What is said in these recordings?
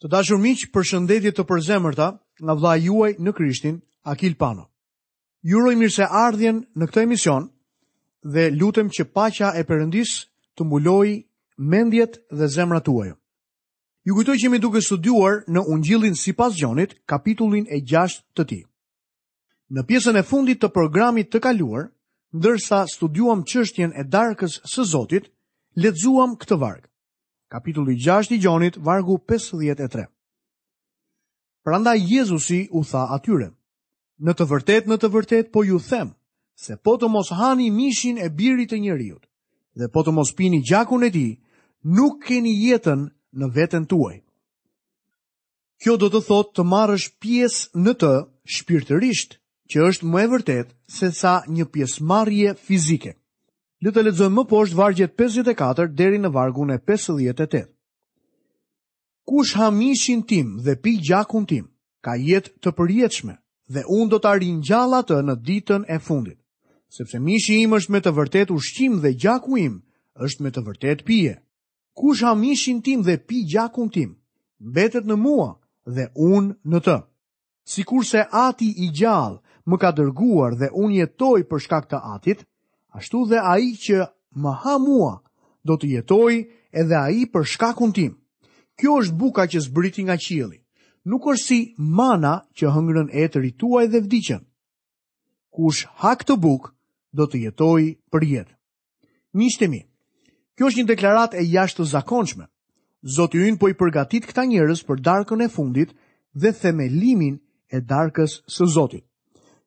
Të dashur miq, përshëndetje të përzemërta nga vëllai juaj në Krishtin, Akil Pano. Ju uroj mirëseardhjen në këtë emision dhe lutem që paqja e Perëndisë të mbulojë mendjet dhe zemrat tuaja. Ju kujtoj që jemi duke studiuar në Ungjillin sipas Gjonit, kapitullin e 6 të tij. Në pjesën e fundit të programit të kaluar, ndërsa studiuam çështjen e darkës së Zotit, lexuam këtë varg. Kapitulli 6 i Gjonit, vargu 53. Prandaj Jezusi u tha atyre: Në të vërtetë, në të vërtetë po ju them, se po të mos hani mishin e birit të njeriut, dhe po të mos pini gjakun e tij, nuk keni jetën në veten tuaj. Kjo do të thotë të marrësh pjesë në të shpirtërisht, që është më e vërtetë sesa një pjesëmarrje fizike. Le të lexojmë më poshtë vargjet 54 deri në vargun e 58. Kush ha mishin tim dhe pi gjakun tim, ka jetë të përjetshme dhe unë do ta ringjall atë në ditën e fundit, sepse mishi im është me të vërtetë ushqim dhe gjaku im është me të vërtetë pije. Kush ha mishin tim dhe pi gjakun tim, mbetet në mua dhe unë në të. Sikurse ati i gjallë më ka dërguar dhe unë jetoj për shkak të atit, ashtu dhe ai që më ha mua do të jetojë edhe ai për shkakun tim. Kjo është buka që zbriti nga qielli. Nuk është si mana që hëngrën etërit tuaj dhe vdiqën. Kush ha këtë bukë, do të jetojë përjetë. Miqtë e mi, kjo është një deklaratë e jashtëzakonshme. Zoti ynë po i përgatit këta njerëz për darkën e fundit dhe themelimin e darkës së Zotit.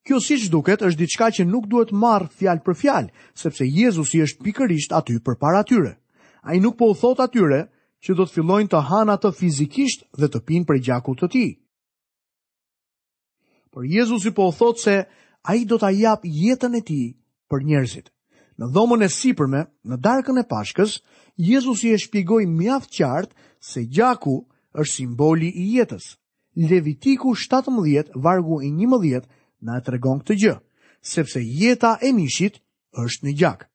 Kjo siç duket është diçka që nuk duhet marrë fjalë për fjalë, sepse Jezusi është pikërisht aty përpara tyre. Ai nuk po u thotë atyre që do të fillojnë të hanë atë fizikisht dhe të pinë prej gjakut të tij. Por Jezusi po u thotë se ai do ta japë jetën e tij për njerëzit. Në dhomën e sipërme, në darkën e pashkës, Jezusi e shpjegoi mjaft qartë se gjaku është simboli i jetës. Levitiku 17, vargu i 11, na e tregon këtë gjë, sepse jeta e mishit është në gjak.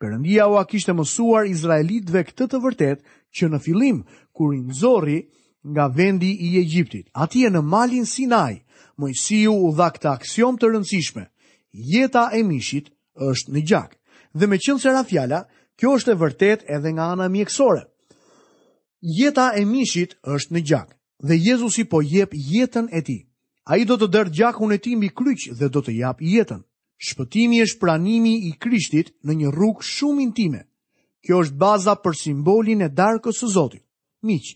Perëndia ua kishte mësuar izraelitëve këtë të vërtetë që në fillim kur i nxorri nga vendi i Egjiptit, atje në malin Sinai, Moisiu u dha këtë aksiomë të rëndësishme. Jeta e mishit është në gjak. Dhe meqenëse ra fjala, kjo është e vërtetë edhe nga ana mjekësore. Jeta e mishit është në gjak. dhe Jezusi po jep jetën e tij. Ai do të derdhë gjakun e tij mbi kryq dhe do të japë jetën. Shpëtimi është pranimi i Krishtit në një rrugë shumë intime. Kjo është baza për simbolin e darkës së Zotit. Miq,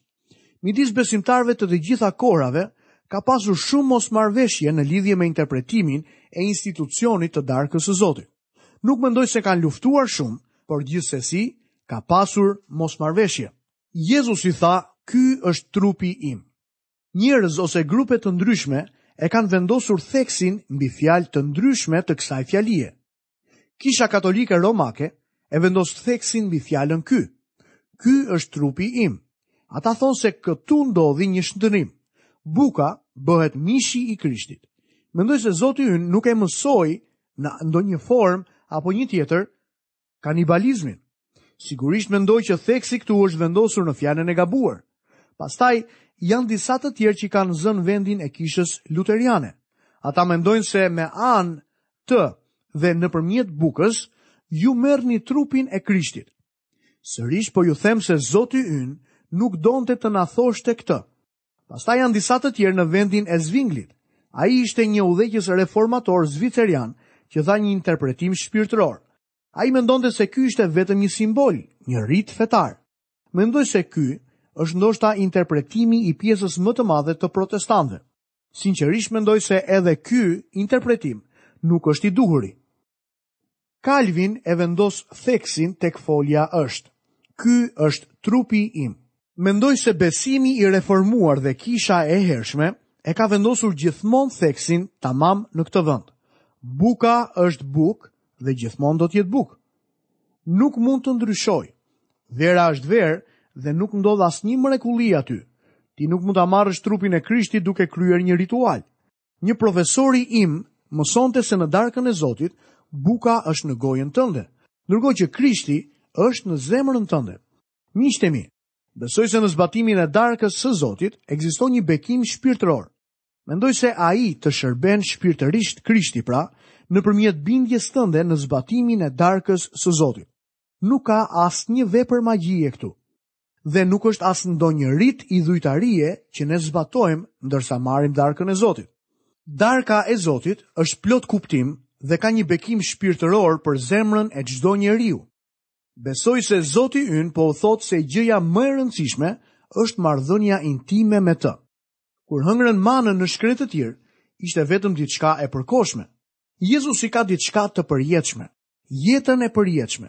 midis besimtarëve të të gjitha kohërave ka pasur shumë mosmarrëveshje në lidhje me interpretimin e institucionit të darkës së Zotit. Nuk mendoj se kanë luftuar shumë, por gjithsesi ka pasur mosmarrëveshje. Jezusi tha, Ky është trupi im. Njerëz ose grupe të ndryshme e kanë vendosur theksin mbi fjalë të ndryshme të kësaj fjalie. Kisha Katolike Romake e vendos theksin mbi fjalën ky. Ky është trupi im. Ata thonë se këtu ndodhi një shndërrim. Buka bëhet mishi i Krishtit. Mendoj se Zoti ynë nuk e mësoi në ndonjë formë apo një tjetër kanibalizmin. Sigurisht mendoj që theksi këtu është vendosur në fjalën e gabuar. Pastaj janë disa të tjerë që kanë zënë vendin e kishës luteriane. Ata mendojnë se me anë të dhe nëpërmjet bukës ju merrni trupin e Krishtit. Sërish po ju them se Zoti ynë nuk donte të na thoshte këtë. Pastaj janë disa të tjerë në vendin e Zwinglit. Ai ishte një udhëheqës reformator zvicerian që dha një interpretim shpirtëror. Ai mendonte se ky ishte vetëm një simbol, një rit fetar. Mendoj se ky është ndoshta interpretimi i pjesës më të madhe të protestantëve. Sinqerisht mendoj se edhe ky interpretim nuk është i duhuri. Kalvin e vendos theksin tek folja është, Ky është trupi im. Mendoj se besimi i reformuar dhe kisha e hershme e ka vendosur gjithmonë theksin tamam në këtë vend. Buka është bukë dhe gjithmonë do të jetë bukë. Nuk mund të ndryshojë. Vera është verë dhe nuk ndodh asnjë mrekulli aty. Ti nuk mund ta marrësh trupin e Krishtit duke kryer një ritual. Një profesor i im mësonte se në darkën e Zotit buka është në gojën tënde, ndërkohë që Krishti është në zemrën tënde. Miqtë e mi, besoj se në zbatimin e darkës së Zotit ekziston një bekim shpirtëror. Mendoj se ai të shërben shpirtërisht Krishti pra, nëpërmjet bindjes tënde në zbatimin e darkës së Zotit. Nuk ka asnjë vepër magjie këtu. dhe nuk është as ndonjë rit idhujtarie që ne zbatojmë ndërsa marrim darkën e Zotit. Darka e Zotit është plot kuptim dhe ka një bekim shpirtëror për zemrën e çdo njeriu. Besoj se Zoti ynë po u thotë se gjëja më e rëndësishme është marrëdhënia intime me të. Kur hëngrën manën në shkretëtirë, ishte vetëm diçka e përkohshme. Jezusi ka diçka të përjetshme, jetën e përjetshme.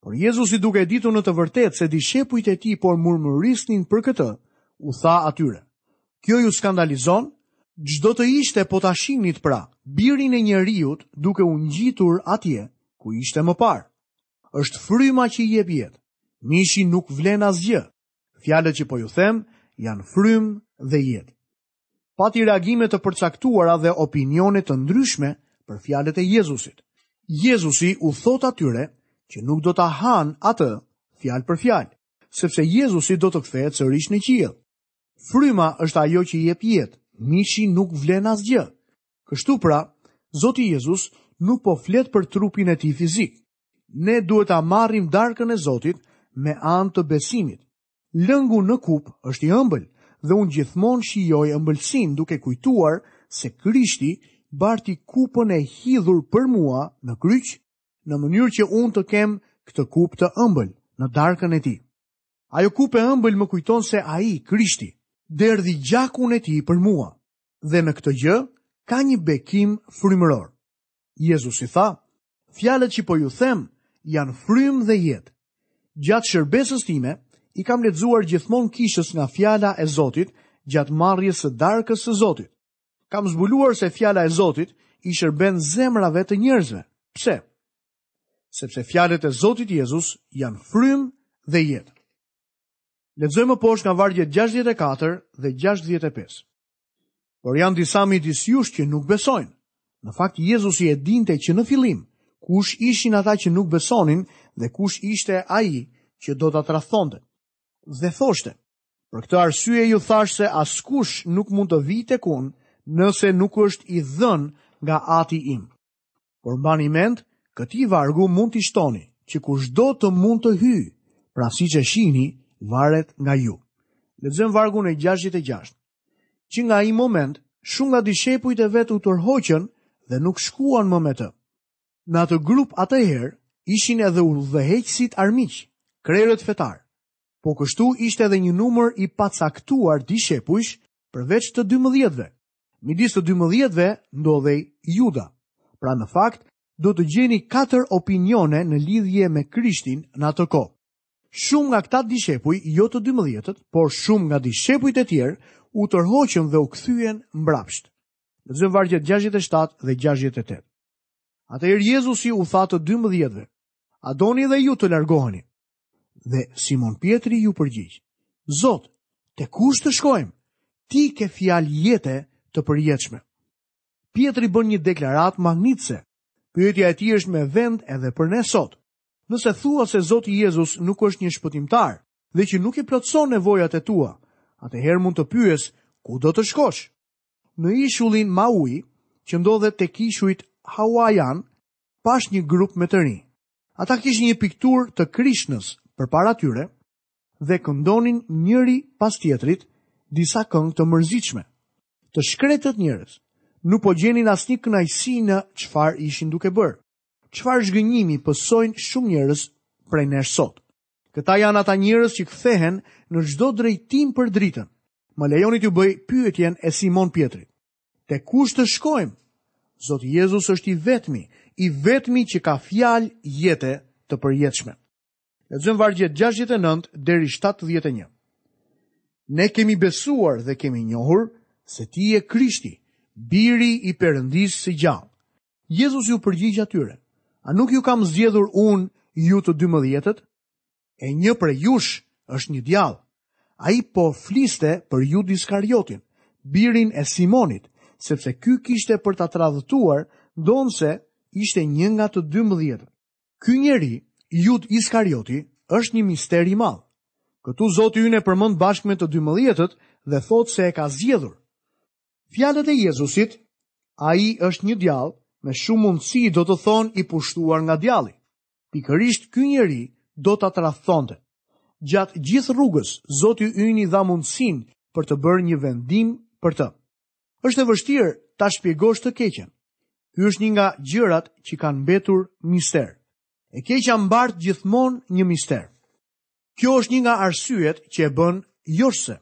Por Jezusi duke e ditur në të vërtetë se dishepujt e tij po murmurisnin për këtë, u tha atyre, Kjo ju skandalizon? Ç'do të ishte po ta shihnit pra, birin e njeriut duke u ngjitur atje, ku ishte më parë. Është fryma që jep jetë. Mishi nuk vlen asgjë. Fjalët që po ju them janë frymë dhe jetë. pati reagime të përcaktuara dhe opinione të ndryshme për fjalët e Jezusit. Jezusi u thotë atyre që nuk do ta hanë atë fjalë për fjalë, sepse Jezusi do të kthehet sërish në qiell. Fryma është ajo që jep jetë, mishi nuk vlen asgjë. Kështu pra, Zoti Jezus nuk po flet për trupin e tij fizik. Ne duhet ta marrim darkën e Zotit me anë të besimit. Lëngu në kupë është i ëmbël dhe unë gjithmonë shijoj ëmbëlsinë duke kujtuar se Krishti barti kupën e hidhur për mua në kryq në mënyrë që unë të kem këtë kupë të ëmbël në darkën e tij. Ajo kupë e ëmbël më kujton se ai, Krishti, derdhi gjakun e tij për mua dhe në këtë gjë ka një bekim frymëror. Jezusi tha, fjalët që po ju them janë frymë dhe jetë. Gjatë shërbesës time, i kam lexuar gjithmonë kishës nga fjala e Zotit gjatë marrjes së darkës së Zotit. Kam zbuluar se fjala e Zotit i shërben zemrave të njerëzve. Pse? Sepse fjalët e Zotit Jezus janë frymë dhe jetë. Lexojmë poshtë nga vargjet 64 dhe 65. Por janë disa midis jush që nuk besojnë. Në fakt, Jezusi e dinte që në fillim, kush ishin ata që nuk besonin dhe kush ishte ai që do ta tradhtonte. Dhe thoshte, për këtë arsye ju thashë se askush nuk mund të vijë tek unë nëse nuk është i dhënë nga ati im. Por mbani mend, këtij vargu mund t'i shtoni që kushdo të mund të hyjë, pra siç e shihni, varet nga ju. Lexojmë vargun e 66. Që nga ai moment, shumë nga dishepujt e vet u tërhoqën dhe nuk shkuan më me të. Në atë grup atëherë ishin edhe udhëheqësit armiq, krerët fetarë. Po kështu ishte edhe një numër i pacaktuar dishepujsh përveç të 12-ve. Midis të dymëdhjetëve ndodhej Juda. Pra në fakt, do të gjeni katër opinione në lidhje me Krishtin në atë kohë. Shumë nga këta dishepuj, jo të dymëdhjetët, por shumë nga dishepujt e tjerë, u tërhoqën dhe u kthyen mbrapsht. Lexojmë vargjet 67 dhe 68. Atëherë Jezusi u tha të dymëdhjetëve, a doni dhe ju të largoheni, Dhe Simon Pjetri iu përgjigj, Zot, te kush të shkojmë? Ti ke fjalë jete të përjetshme. Pjetri bën një deklaratë magnitëse. Pyetja e tij është me vend edhe për ne sot. Nëse thua se Zoti Jezus nuk është një shpëtimtar dhe që nuk i plotëson nevojat e tua, atëherë mund të pyes ku do të shkosh. Në ishullin Maui, që ndodhet tek ishujt Havajan, pashë një grup me të rinj. Ata kishin një pikturë të Krishnës përpara tyre dhe këndonin njëri pas tjetrit disa këngë të mërzitshme. Të shkretët njerëz nuk po gjenin asnjë kënaqësi në çfarë ishin duke bërë. Çfarë zhgënjimi pësojnë shumë njerëz prej nesh sot. Këta janë ata njerëz që kthehen në çdo drejtim për dritën. Më lejoni t'ju bëj pyetjen e Simon Pjetrit. Te kush të shkojmë? Zoti Jezus është i vetmi, i vetmi që ka fjalë jete të përjetshme. Lexojmë vargjet 69 deri 71. Ne kemi besuar dhe kemi njohur se ti je Krishti, biri i Perëndisë së gjallë. Jezusi iu përgjigj atyre: A nuk ju kam zgjedhur unë ju të dymbëdhjetët? e një prej jush është një djall. Ai po fliste për Judë Iskariotin, birin e Simonit, sepse ky kishte për ta tradhtuar, ndonëse ishte një nga të dymbëdhjetët. Ky njeri, Judë Iskarioti, është një mister i madh. Këtu Zoti ynë e përmend bashkë me të dymbëdhjetët dhe thotë se e ka zgjedhur. Fjalët e Jezusit, ai është një djall, me shumë mundësi do të thonë i pushtuar nga djalli. Pikërisht ky njeri do ta tradhtonte. Gjatë gjithë rrugës, Zoti ynë i dha mundësinë për të bërë një vendim për të. Është e vështirë ta shpjegosh të keqen. Ky është një nga gjërat që kanë mbetur mister. E keqja mbart gjithmonë një mister. Kjo është një nga arsyet që e bën joshëse.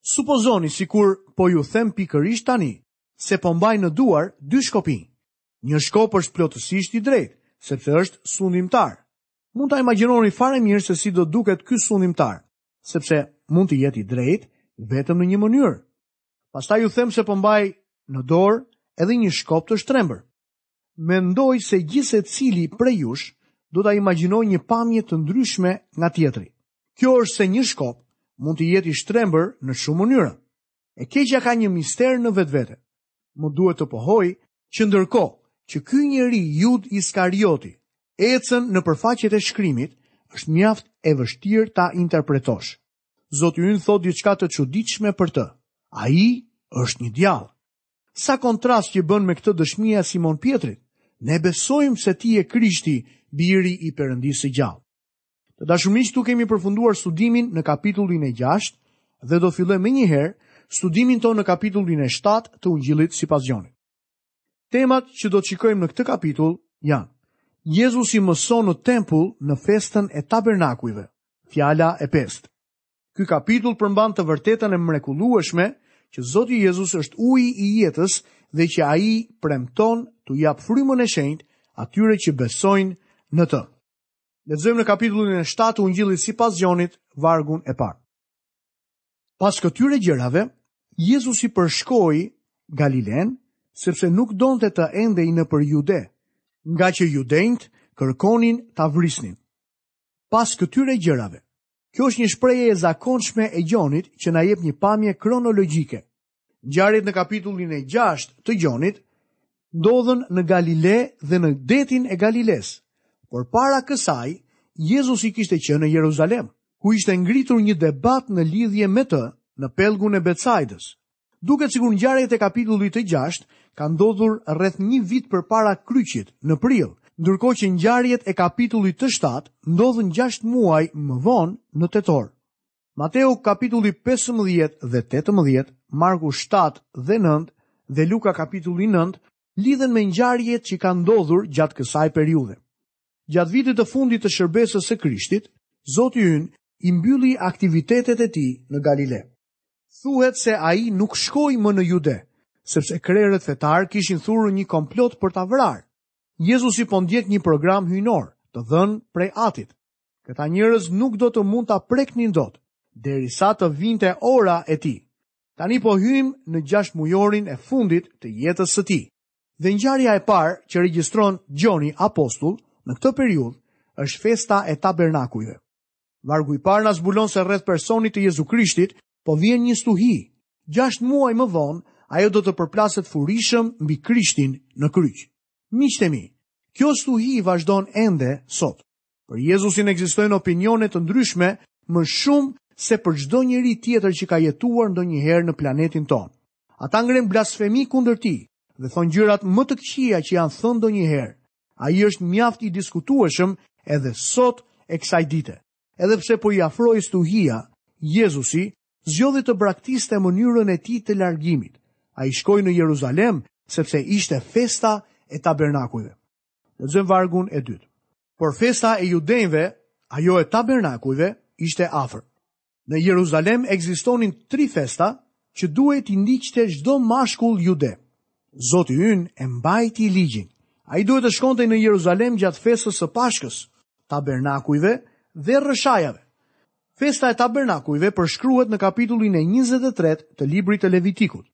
Supozoni sikur po ju them pikërisht tani se po mbaj në duar dy shkopinj. Një shkop është plotësisht i drejtë, sepse është sundimtar. Mund ta imagjinoni fare mirë se si do duket ky sundimtar, sepse mund të jetë i drejtë vetëm në një mënyrë. Pastaj ju them se po mbaj në dorë edhe një shkop të shtrembër. Mendoj se gjithsecili prej jush do ta imagjinojë një pamje të ndryshme nga tjetri. Kjo është se një shkop mund të jetë i shtrembër në shumë mënyra. E keqja ka një mister në vetvete. Më duhet të pohoj që ndërkohë që ky njeri Judë Iskarioti ecën nëpër faqet e shkrimit, është mjaft e vështirë ta interpretosh. Zoti ynë thotë diçka të çuditshme për të. Ai është një djall. Sa kontrast që bën me këtë dëshmia e Simon Pjetrit. Ne besojmë se ti je Krishti, biri i Perëndisë së gjallë. Të dashur miq, ne kemi përfunduar studimin në kapitullin e 6 dhe do fillojmë menjëherë studimin tonë në kapitullin e 7 të Ungjillit sipas Gjonit. Temat që do të shikojmë në këtë kapitull janë: Jezusi mëson në tempull në festën e tabernakujve. Fjala e 5. Ky kapitull përmban të vërtetën e mrekullueshme që Zoti Jezus është uji i jetës dhe që ai premton t'u japë frymën e shenjtë atyre që besojnë në të. Lexojmë në kapitullin e 7 të Ungjillit sipas Gjonit, vargun e parë. Pas këtyre gjërave, Jezusi përshkoi Galilenë, sepse nuk donte të endej nëpër Jude, ngaqë judenjtë kërkonin ta vrisnin. Pas këtyre gjërave, kjo është një shprehje e zakonshme e Gjonit që na jep një pamje kronologjike Ngjarjet në kapitullin e 6 të Gjonit ndodhën në Galile dhe në detin e Galilesë, por para kësaj, Jezusi kishte qenë në Jeruzalem, ku ishte ngritur një debat në lidhje me të në pellgun e Betsajdës. Duket sikur ngjarjet e kapitullit të 6 kanë ndodhur rreth një vit përpara kryqit në prill, ndërkohë që ngjarjet e kapitullit të 7 ndodhën 6 muaj më vonë në tetor. Mateu kapitulli 15 dhe 18, Marku 7 dhe 9 dhe Luka kapitulli 9 lidhen me ngjarjet që kanë ndodhur gjatë kësaj periudhe. Gjatë vitit të fundit të shërbesës së Krishtit, Zoti ynë i mbylli aktivitetet e tij në Galile. Thuhet se ai nuk shkoi më në Jude, sepse krerët fetarë kishin thurur një komplot për ta vrarë. Jezusi po ndjek një program hyjnor, të dhënë prej Atit. Këta njerëz nuk do të mund ta preknin dot, derisa të vinte ora e tij. Tani po hyjmë në gjashtëmujorin e fundit të jetës së tij. Dhe ngjarja e parë që regjistron Gjoni Apostull në këtë periudhë është festa e tabernakujve. Vargu i parë na zbulon se rreth personit të Jezu Krishtit po vjen një stuhi. Gjashtë muaj më vonë, ajo do të përplaset furishëm mbi Krishtin në kryq. Miqtë e mi, kjo stuhi vazhdon ende sot. Për Jezusin ekzistojnë opinione të ndryshme më shumë se për çdo njeri tjetër që ka jetuar ndonjëherë në planetin tonë. Ata ngrenë blasfemi kundër tij dhe thonë gjërat më të këqija që janë thënë ndonjëherë. Ai është mjaft i diskutueshëm edhe sot e kësaj dite. Edhe pse po i afrohej stuhia, Jezusi zgjodhi të braktiste mënyrën e tij të largimit. Ai shkoi në Jeruzalem sepse ishte festa e tabernakujve. Lexojmë vargun e dytë. Por festa e judenjve, ajo e tabernakujve, ishte afër. Në Jeruzalem ekzistonin tri festa që duhej t'i ndiqte çdo mashkull jude. Zoti ynë e mbajti ligjin. Ai duhet të shkonte në Jeruzalem gjatë festës së Pashkës, tabernakujve dhe rrëshajave. Festa e tabernakujve përshkruhet në kapitullin e 23 të librit të Levitikut.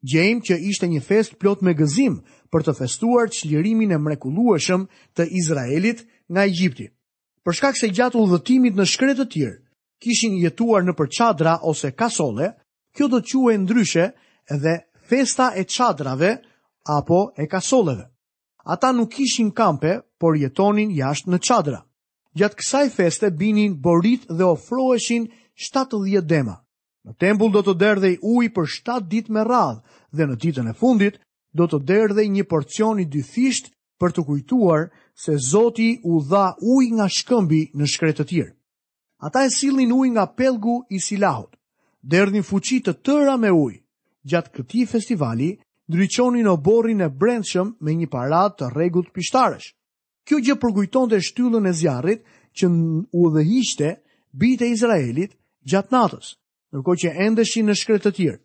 Gjejmë që ishte një festë plot me gëzim për të festuar çlirimin e mrekullueshëm të Izraelit nga Egjipti. Për shkak se gjatë udhëtimit në shkretëtirë kishin jetuar nëpër çadra ose kasolle, kjo do të quhej ndryshe dhe festa e çadrave apo e kasolleve. Ata nuk kishin kampe, por jetonin jashtë në çadra. Gjatë kësaj feste binin boritë dhe ofroheshin 70 dema. Në tempull do të derdhej ujë për 7 ditë me radhë dhe në ditën e fundit do të derdhej një porcion i dyfishtë për të kujtuar se Zoti u dha ujë nga shkëmbi në shkretëtirë. Ata e sillnin ujë nga pellgu i Silahut. Derdhnin fuçi të tëra me ujë. Gjatë këtij festivali ndriçonin oborrin e brendshëm me një paradë të rregullt pishtarësh. Kjo gjë përkujtonte shtyllën e zjarrit që udhëhiqte bijtë e Izraelit gjatë natës, ndërkohë që endeshin në shkretëtirë.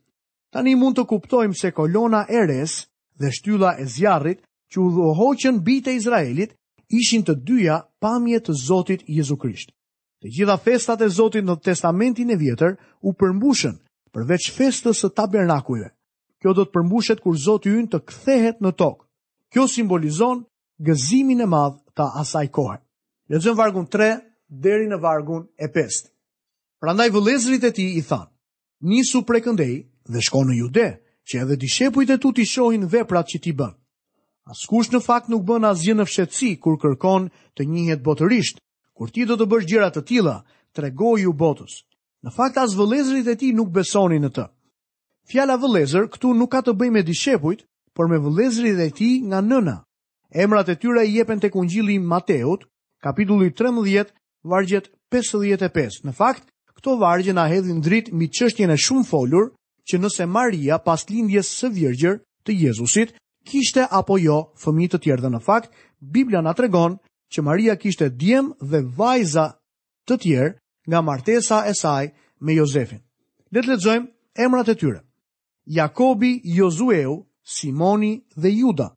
Tani mund të kuptojmë se kolona e resë dhe shtylla e zjarrit që udhëhoqën bijtë e Izraelit ishin të dyja pamje të Zotit Jezu Krisht. Të gjitha festat e Zotit në testamentin e vjetër u përmbushën përveç festës së tabernakujve. Kjo do të përmbushet kur Zoti ynë të kthehet në tokë. Kjo simbolizon gëzimin e madh të asaj kohe. Lexojmë vargun 3 deri në vargun e 5. Prandaj vëllezërit e tij i thanë: Nisu prej këndej dhe shko në Jude, që edhe dishepujt e tu t'i shohin veprat që ti bën. Askush në fakt nuk bën asgjë në fshehtësi kur kërkon të njihet botërisht. Kur ti do të bësh gjëra të tilla, tregoju botës. Në fakt as vëllezërit e tij nuk besonin në të. Fjala vëllezër këtu nuk ka të bëjë me dishepujt, por me vëllezërit e tij nga nëna. Emrat e tyre jepen tek Ungjilli i Mateut, kapitulli 13, vargjet 55. Në fakt, këto vargje na hedhin dritë mbi çështjen e shumëfolur që nëse Maria pas lindjes së virgjër të Jezusit kishte apo jo fëmijë të tjerë dhe në fakt Bibla na tregon që Maria kishte djem dhe vajza të tjerë nga martesa e saj me Jozefin. Le të lexojmë emrat e tyre. Jakobi, Jozueu, Simoni dhe Juda.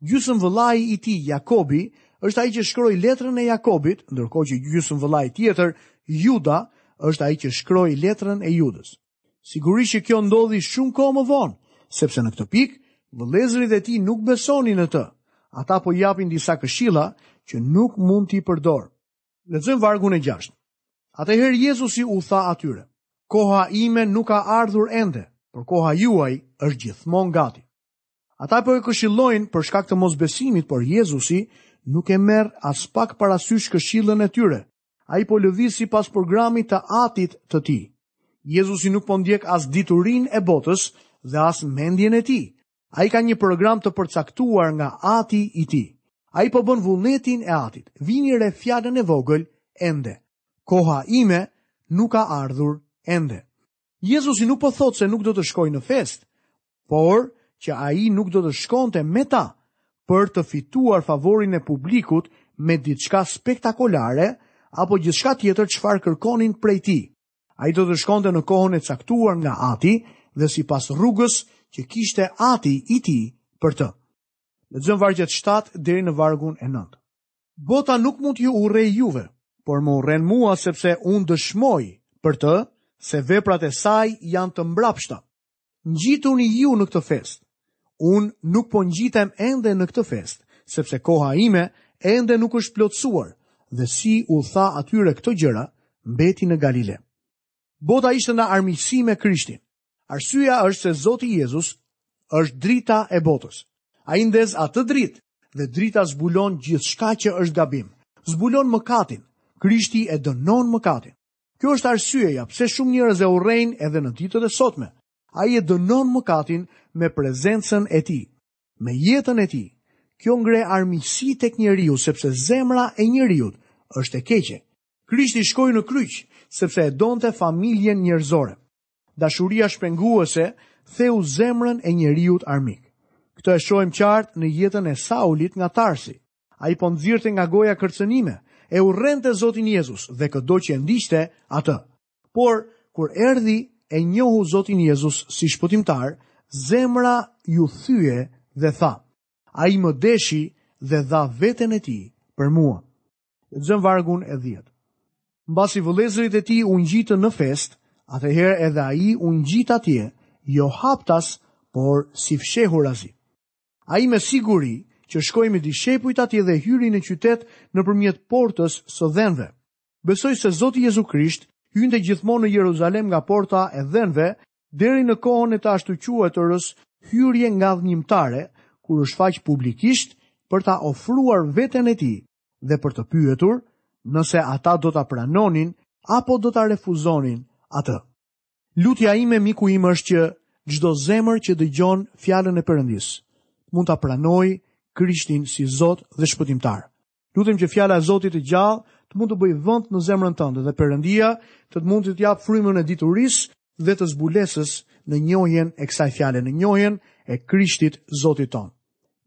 Gjysëm vëllai i tij Jakobi është ai që shkroi letrën e Jakobit, ndërkohë që gjysëm vëllai tjetër Juda është ai që shkroi letrën e Judës. Sigurisht që kjo ndodhi shumë kohë më vonë, sepse në këtë pikë vëllezërit e tij nuk besonin në të. Ata po japin disa këshilla që nuk mund t'i përdorë. Lexojmë vargun e 6. Atëherë Jezusi u tha atyre: Koha ime nuk ka ardhur ende, por koha juaj është gjithmonë gati. Ata po e këshillojnë për shkak të mosbesimit, por Jezusi nuk e merr aspak parasysh këshillën e tyre. Ai po lëviz sipas programit të Atit të Tij. Jezusi nuk po ndjek as diturinë e botës dhe as mendjen e tij. Ai ka një program të përcaktuar nga ati i tij. Ai po bën vullnetin e atit. Vini re fjalën e vogël ende. Koha ime nuk ka ardhur ende. Jezusi nuk po thotë se nuk do të shkojë në festë, por që ai nuk do të shkonte me ta për të fituar favorin e publikut me diçka spektakolare apo gjithçka tjetër çfarë kërkonin prej tij. Ai do të shkonte në kohën e caktuar nga Ati dhe sipas rrugës që kishte Ati i tij për të. Lexojmë vargjet 7 deri në vargun e 9. Bota nuk mund t'ju urrejë juve, por më urren mua sepse unë dëshmoj për të se veprat e saj janë të mbrapshta. Ngjituni ju në këtë festë. Unë nuk po ngjitem ende në këtë festë, sepse koha ime ende nuk është plotësuar, dhe si u tha atyre këto gjëra, mbeti në Galile. Bota ishte në armiqësi me Krishtin. Arsyeja është se Zoti Jezus është drita e botës. Ai ndez atë dritë dhe drita zbulon gjithçka që është gabim. Zbulon mëkatin, Krishti e dënon mëkatin. Kjo është arsyeja pse shumë njerëz e urrejnë edhe në ditët e sotme. Ai e dënon mëkatin me prezencën e tij, me jetën e tij. Kjo ngre armiqësi tek njeriu sepse zemra e njeriut është e keqe. Krishti shkoi në kryq sepse e donte familjen njerëzore. Dashuria shpenguese theu zemrën e njeriut armik. Këtë e shohim qartë në jetën e Saulit nga Tarsi. Ai po nxirrte nga goja kërcënime, e urrente Zotin Jezus dhe këdo që e ndiqte atë. Por, kur erdhi e njohu Zotin Jezus si shpëtimtar, zemra iu thye dhe tha, ai më deshi dhe dha veten e tij për mua. Lexojmë vargun e dhjetë. Mbasi vëllezërit e tij u ngjitën në festë, atëherë edhe ai u ngjit atje, jo haptas, por si fshehurazi. Ai me siguri që shkoi me dishepujt atje dhe hyri në qytet nëpërmjet portës së dhenve. Besoj se Zoti Jezu Krisht hynte gjithmonë në Jeruzalem nga porta e dhenve deri në kohën e të ashtuquajturës hyrje ngadhnjimtare, kur u shfaq publikisht për ta ofruar veten e tij dhe për të pyetur nëse ata do ta pranonin apo do ta refuzonin atë. Lutja ime miku im është që çdo zemër që dëgjon fjalën e Perëndisë të mund ta pranojë Krishtin si Zot dhe Shpëtimtar. Lutem që fjala e Zotit të gjallë të mund të bëjë vend në zemrën tënde dhe Perëndia Atë të mund të të japë frymën e diturisë dhe të zbulesës në njohjen e kësaj fjale, në njohjen e Krishtit Zotit tonë.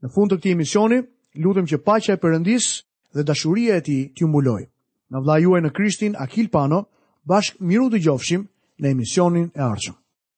Në fund të këtij emisioni, lutem që paqja e Perëndisë dhe dashuria e tij t'ju mbulojë. Nga vëllai juaj në Krishtin Akil Pano, bashkë mirudëgjofshim në emisionin e ardhshëm.